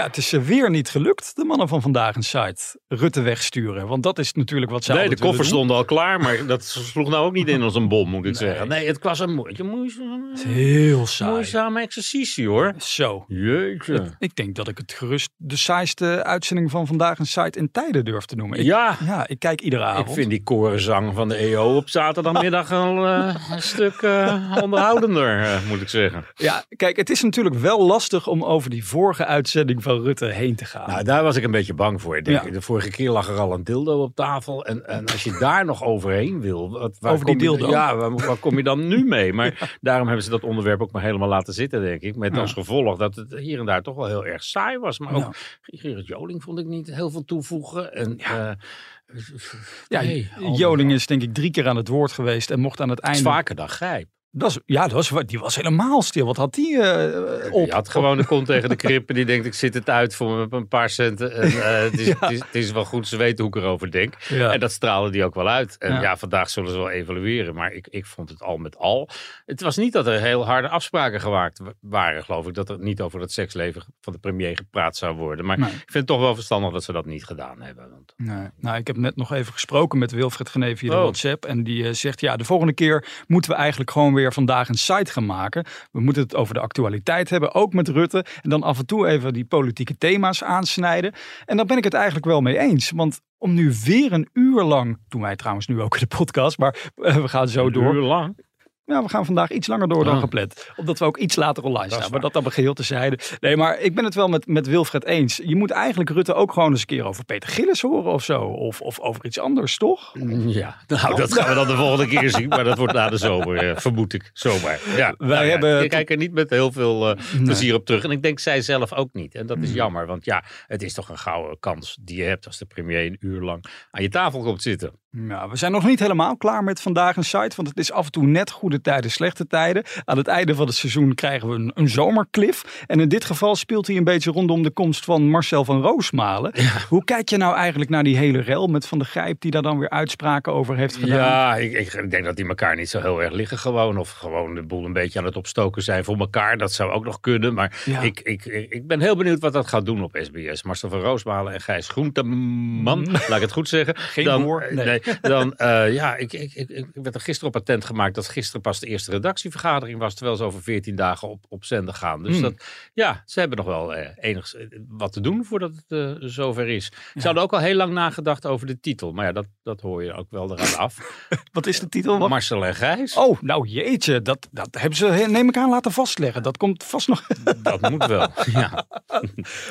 Ja, het is weer niet gelukt, de mannen van vandaag een site. Rutte wegsturen, want dat is natuurlijk wat ze Nee, de koffers doen. stonden al klaar, maar dat sloeg nou ook niet in als een bom, moet ik zeggen. Nee, het was een moeite, moeizame, heel saai. moeizame exercitie hoor. Zo. Jeetje. Ik denk dat ik het gerust de saaiste uitzending van vandaag een site in tijden durf te noemen. Ik, Ja, ja, ik kijk iedere avond. ik vind die korenzang van de EO op zaterdagmiddag al eh, een stuk eh, onderhoudender, eh, moet ik zeggen. Ja, kijk, het is natuurlijk wel lastig om over die vorige uitzending van Rutte heen te gaan. Nou, daar was ik een beetje bang voor. Ik denk, Ja. De vorige keer lag er al een dildo op tafel. En, en als je daar nog overheen wil. Wat, waar Over die kom je- dildo? Ja, waar, waar kom je dan nu mee? Maar daarom hebben ze dat onderwerp ook maar helemaal laten zitten, denk ik. Met als gevolg dat het hier en daar toch wel heel erg saai was. Maar ook. Gerrit Joling vond ik niet heel veel toevoegen. En, Ja. eh, ja, nee, al- Joling is denk ik drie keer aan het woord geweest en mocht aan het Het is einde... vaker dan Grijp. Dat is, ja, dat was, die was helemaal stil. Wat had die eh, op? Je had gewoon de kont tegen de krip en die denkt ik zit het uit voor een paar centen. En, eh, het, is, Ja. het, is, het is wel goed, ze weten hoe ik erover denk. Ja. En dat straalde die ook wel uit. En Ja. ja, vandaag zullen ze wel evalueren. Maar ik, ik vond het al met al. Het was niet dat er heel harde afspraken gemaakt wa- waren, geloof ik. Dat er niet over het seksleven van de premier gepraat zou worden. Maar Nee. ik vind het toch wel verstandig dat ze dat niet gedaan hebben. Want Nee. Nou, ik heb net nog even gesproken met Wilfred Genee via de Oh. WhatsApp. En die eh, zegt, ja, de volgende keer moeten we eigenlijk gewoon weer vandaag een site gaan maken. We moeten het over de actualiteit hebben, ook met Rutte. En dan af en toe even die politieke thema's aansnijden. En daar ben ik het eigenlijk wel mee eens. Want om nu weer een uur lang, doen wij trouwens nu ook in de podcast, maar eh, we gaan zo een door. uur lang. Ja, we gaan vandaag iets langer door dan Ah. gepland. Omdat we ook iets later online is staan. Maar dat dan geheel tezijde. Nee, maar ik ben het wel met, met Wilfred eens. Je moet eigenlijk Rutte ook gewoon eens een keer over Peter Gillis horen of zo. Of, of over iets anders, toch? Ja, nou, dat gaan we dan de volgende keer zien. Maar dat wordt na de zomer, eh, vermoed ik. Zomaar. Ja, Wij Nou ja, hebben- Ik kijk er niet met heel veel eh, Nee. plezier op terug. En ik denk zij zelf ook niet. En dat is Nee. jammer. Want ja, het is toch een gouden kans die je hebt als de premier een uur lang aan je tafel komt zitten. Ja, we zijn nog niet helemaal klaar met vandaag een site. Want het is af en toe net goede tijden, slechte tijden. Aan het einde van het seizoen krijgen we een, een zomercliff. En in dit geval speelt hij een beetje rondom de komst van Marcel van Roosmalen. Hoe kijk je nou eigenlijk naar die hele rel met Van de Grijp... die daar dan weer uitspraken over heeft gedaan? Ja, ik, ik denk dat die elkaar niet zo heel erg liggen gewoon. Of gewoon de boel een beetje aan het opstoken zijn voor elkaar. Dat zou ook nog kunnen. Maar Ja. ik, ik, ik ben heel benieuwd wat dat gaat doen op SBS. Marcel van Roosmalen en Gijs Groenteman, laat ik het goed zeggen. Mm. Geen dan, eh, nee. dan eh, ja, ik, ik, ik, ik werd er gisteren op attent gemaakt dat gisteren pas de eerste redactievergadering was. Terwijl ze over 14 dagen op, op zender gaan. Dus Hmm. dat, ja, ze hebben nog wel eh, enigszins eh, wat te doen voordat het eh, zover is. Ze hadden ook al heel lang nagedacht over de titel. Maar ja, dat, dat hoor je ook wel eraan af. Wat is de titel? Wat? Marcel en Gijs. Oh, nou jeetje, dat, dat hebben ze, neem ik aan, laten vastleggen. Dat komt vast nog. Dat moet wel. Ja.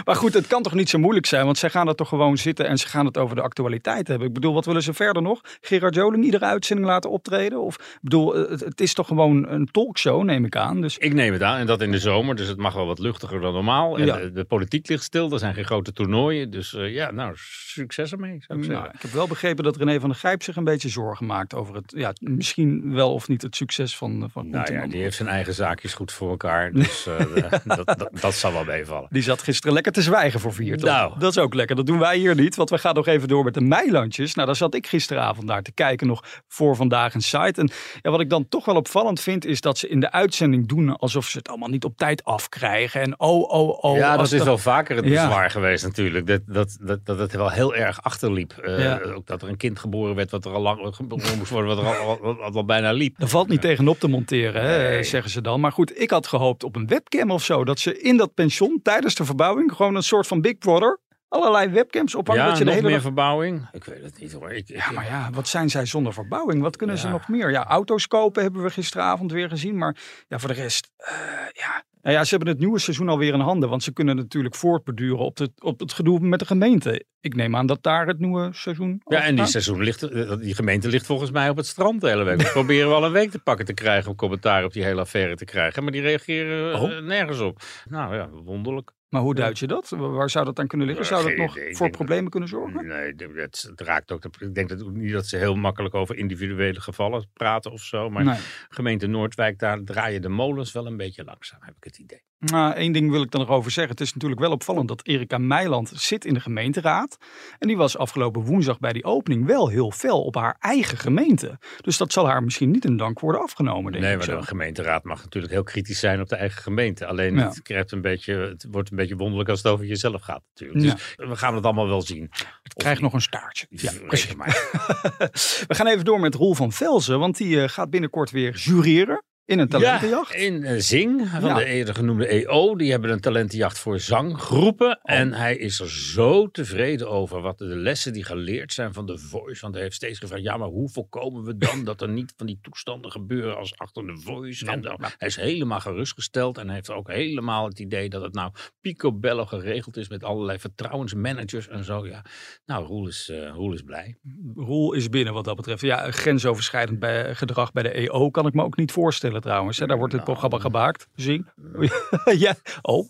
Maar goed, het kan toch niet zo moeilijk zijn, want zij gaan er toch gewoon zitten en ze gaan het over de actualiteit hebben. Ik bedoel, wat willen ze verder nog? Gerard Joling iedere uitzending laten optreden? Of, ik bedoel, het, het is toch gewoon een talkshow, neem ik aan. Dus Ik neem het aan. En dat in de zomer. Dus het mag wel wat luchtiger dan normaal. En Ja. de, de politiek ligt stil. Er zijn geen grote toernooien. Dus eh, ja, nou, succes ermee, zou ik nou, zeggen. ik heb wel begrepen dat René van der Grijp zich een beetje zorgen maakt over het, ja, misschien wel of niet het succes van, van Nou ja, die heeft zijn eigen zaakjes goed voor elkaar. Dus eh, dat, dat, dat zal wel meevallen. Die zat gisteren lekker te zwijgen voor vier. toch? Nou. Dat is ook lekker. Dat doen wij hier niet. Want we gaan nog even door met de meilandjes. Nou, daar zat ik gisteravond naar te kijken nog voor vandaag een site. En ja, wat ik dan toch wel opvallend vind, is dat ze in de uitzending doen alsof ze het allemaal niet op tijd afkrijgen. En oh, oh, oh. ja, dat is wel vaker het Ja. bezwaar geweest natuurlijk. Dat, dat, dat, dat het wel heel erg achterliep. Ja. Ook dat er een kind geboren werd wat er al lang geboren moest worden. Wat er al, bijna liep. Er valt niet tegenop te monteren, hè, zeggen ze dan. Maar goed, ik had gehoopt op een webcam of zo. Dat ze in dat pension tijdens de verbouwing gewoon een soort van Big Brother allerlei webcams ophangen. Ja, dat je de nog hele meer dag- verbouwing? Ik weet het niet hoor. Ik, Ja, maar ja, wat zijn zij zonder verbouwing? Wat kunnen ze nog meer? Ja, auto's kopen hebben we gisteravond weer gezien. Maar ja, voor de rest, eh, ja. Nou ja, ze hebben het nieuwe seizoen alweer in handen. Want ze kunnen natuurlijk voortbeduren op, het op het gedoe met de gemeente. Ik neem aan dat daar het nieuwe seizoen Ja, en die, gaat. seizoen ligt, eh, die gemeente ligt volgens mij op het strand de hele week. We proberen wel een week te pakken te krijgen om commentaar op die hele affaire te krijgen. Maar die reageren eh, Oh. nergens op. Nou ja, wonderlijk. Maar hoe duid je dat? Waar zou dat dan kunnen liggen? Ja, Zou dat nog idee. Voor dat- problemen kunnen zorgen? Nee, het, het raakt ook. de- ik denk dat, niet dat ze heel makkelijk over individuele gevallen praten of zo. Maar Nee. gemeente Noordwijk, daar draaien de molens wel een beetje langzaam, heb ik het idee. Nou, één ding wil ik er nog over zeggen. Het is natuurlijk wel opvallend dat Erika Meiland zit in de gemeenteraad. En die was afgelopen woensdag bij die opening wel heel fel op haar eigen gemeente. Dus dat zal haar misschien niet in dank worden afgenomen, denk Nee, ik maar de gemeenteraad mag natuurlijk heel kritisch zijn op de eigen gemeente. Alleen Ja. het, krijgt een beetje, het wordt een beetje wonderlijk als het over jezelf gaat natuurlijk. Ja. Dus we gaan het allemaal wel zien. Het krijgt nog een staartje. Ja, precies. maar. We gaan even door met Roel van Velzen, want die eh, gaat binnenkort weer jureren in een talentenjacht. Ja, in eh, Zing, van Ja. de eerder genoemde EO. Die hebben een talentenjacht voor zanggroepen. Oh. En hij is er zo tevreden over wat de lessen die geleerd zijn van The Voice. Want hij heeft steeds gevraagd, ja, maar hoe voorkomen we dan dat er niet van die toestanden gebeuren als achter The Voice? Nou, en dan, nou. hij is helemaal gerustgesteld en hij heeft ook helemaal het idee dat het nou picobello geregeld is met allerlei vertrouwensmanagers en zo. Ja. Nou, Roel is, eh, Roel is blij. Roel is binnen wat dat betreft. Ja, grensoverschrijdend bij, gedrag bij de EO kan ik me ook niet voorstellen trouwens. Hè. Daar wordt het Nou. programma gemaakt. Zing. ja. Oh.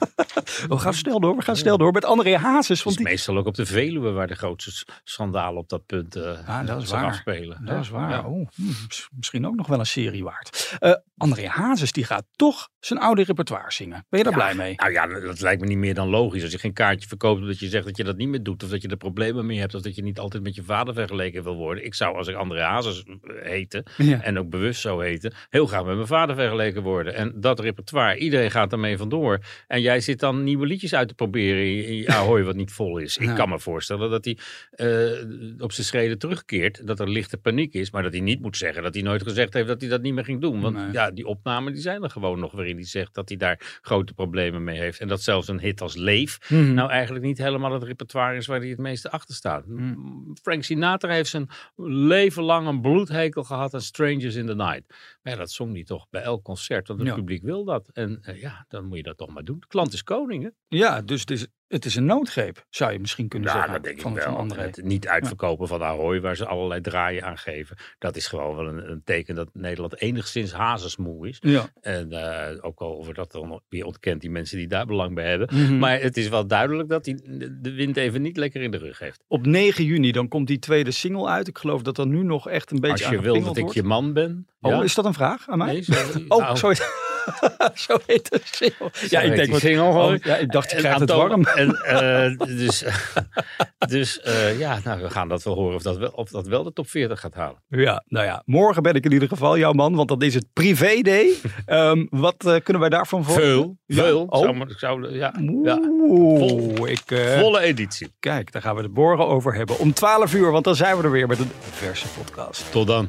we gaan snel door. We gaan snel door. Met André Hazes. Want is die... meestal ook op de Veluwe waar de grootste schandalen op dat punt eh Ja, dat is waar. afspelen. Dat is waar. Ja. Oh, hm, mis- misschien ook nog wel een serie waard. Eh, André Hazes die gaat toch zijn oude repertoire zingen. Ben je daar Ja, blij mee? Nou ja, dat lijkt me niet meer dan logisch. Als je geen kaartje verkoopt omdat je zegt dat je dat niet meer doet. Of dat je er problemen mee hebt. Of dat je niet altijd met je vader vergeleken wil worden. Ik zou als ik André Hazes eh, heette. Ja. En ook bewust zou heten. Heel graag met mijn vader vergeleken worden. En dat repertoire, iedereen gaat ermee vandoor. En jij zit dan nieuwe liedjes uit te proberen in je- Ahoy wat niet vol is. Ik kan me voorstellen dat hij eh, op zijn schreden terugkeert. Dat er lichte paniek is. Maar dat hij niet moet zeggen dat hij nooit gezegd heeft dat hij dat niet meer ging doen. Want Nee. ja, die opnamen die zijn er gewoon nog waarin hij zegt dat hij daar grote problemen mee heeft. En dat zelfs een hit als Leef Mhm. nou eigenlijk niet helemaal het repertoire is waar hij het meeste achter staat. Hmm. Frank Sinatra heeft zijn leven lang een bloedhekel gehad aan Strangers in the Night. Maar ja, dat zong hij toch bij elk concert, want het Ja. publiek wil dat. En eh, ja, dan moet je dat toch maar doen. De klant is koning, hè? Ja, dus het is, het is een noodgreep, zou je misschien kunnen Ja, zeggen. dat denk ik van, wel. Van. Het niet uitverkopen van Ahoy, waar ze allerlei draaien aan geven. Dat is gewoon wel een, een teken dat Nederland enigszins hazesmoe is. Ja. En eh, ook al wordt dat dan weer ontkent, die mensen die daar belang bij hebben. Mhm. Maar het is wel duidelijk dat hij de wind even niet lekker in de rug heeft. Op 9 juni dan komt die tweede single uit. Ik geloof dat er nu nog echt een beetje Als je wil dat ik je man ben. Oh, ja. is dat een vraag aan mij? Nee, zo- Oh, nou, heet, zo heet single. Ja, ik denk wat single oh, gewoon. ja, ik dacht, je En krijgt het warm. En, eh, dus dus eh, ja, nou, we gaan dat wel horen of dat wel, of dat wel de top 40 gaat halen. Ja, nou ja, morgen ben ik in ieder geval jouw man, want dan is het privé day. Ehm, wat eh, kunnen wij daarvan verwachten? Veel, Ja. veel. Oh. Zou, maar- zou, ja, ja, Oeh, ik, volle editie. kijk, daar gaan we het morgen over hebben. Om 12 uur, want dan zijn we er weer met een verse podcast. Tot dan.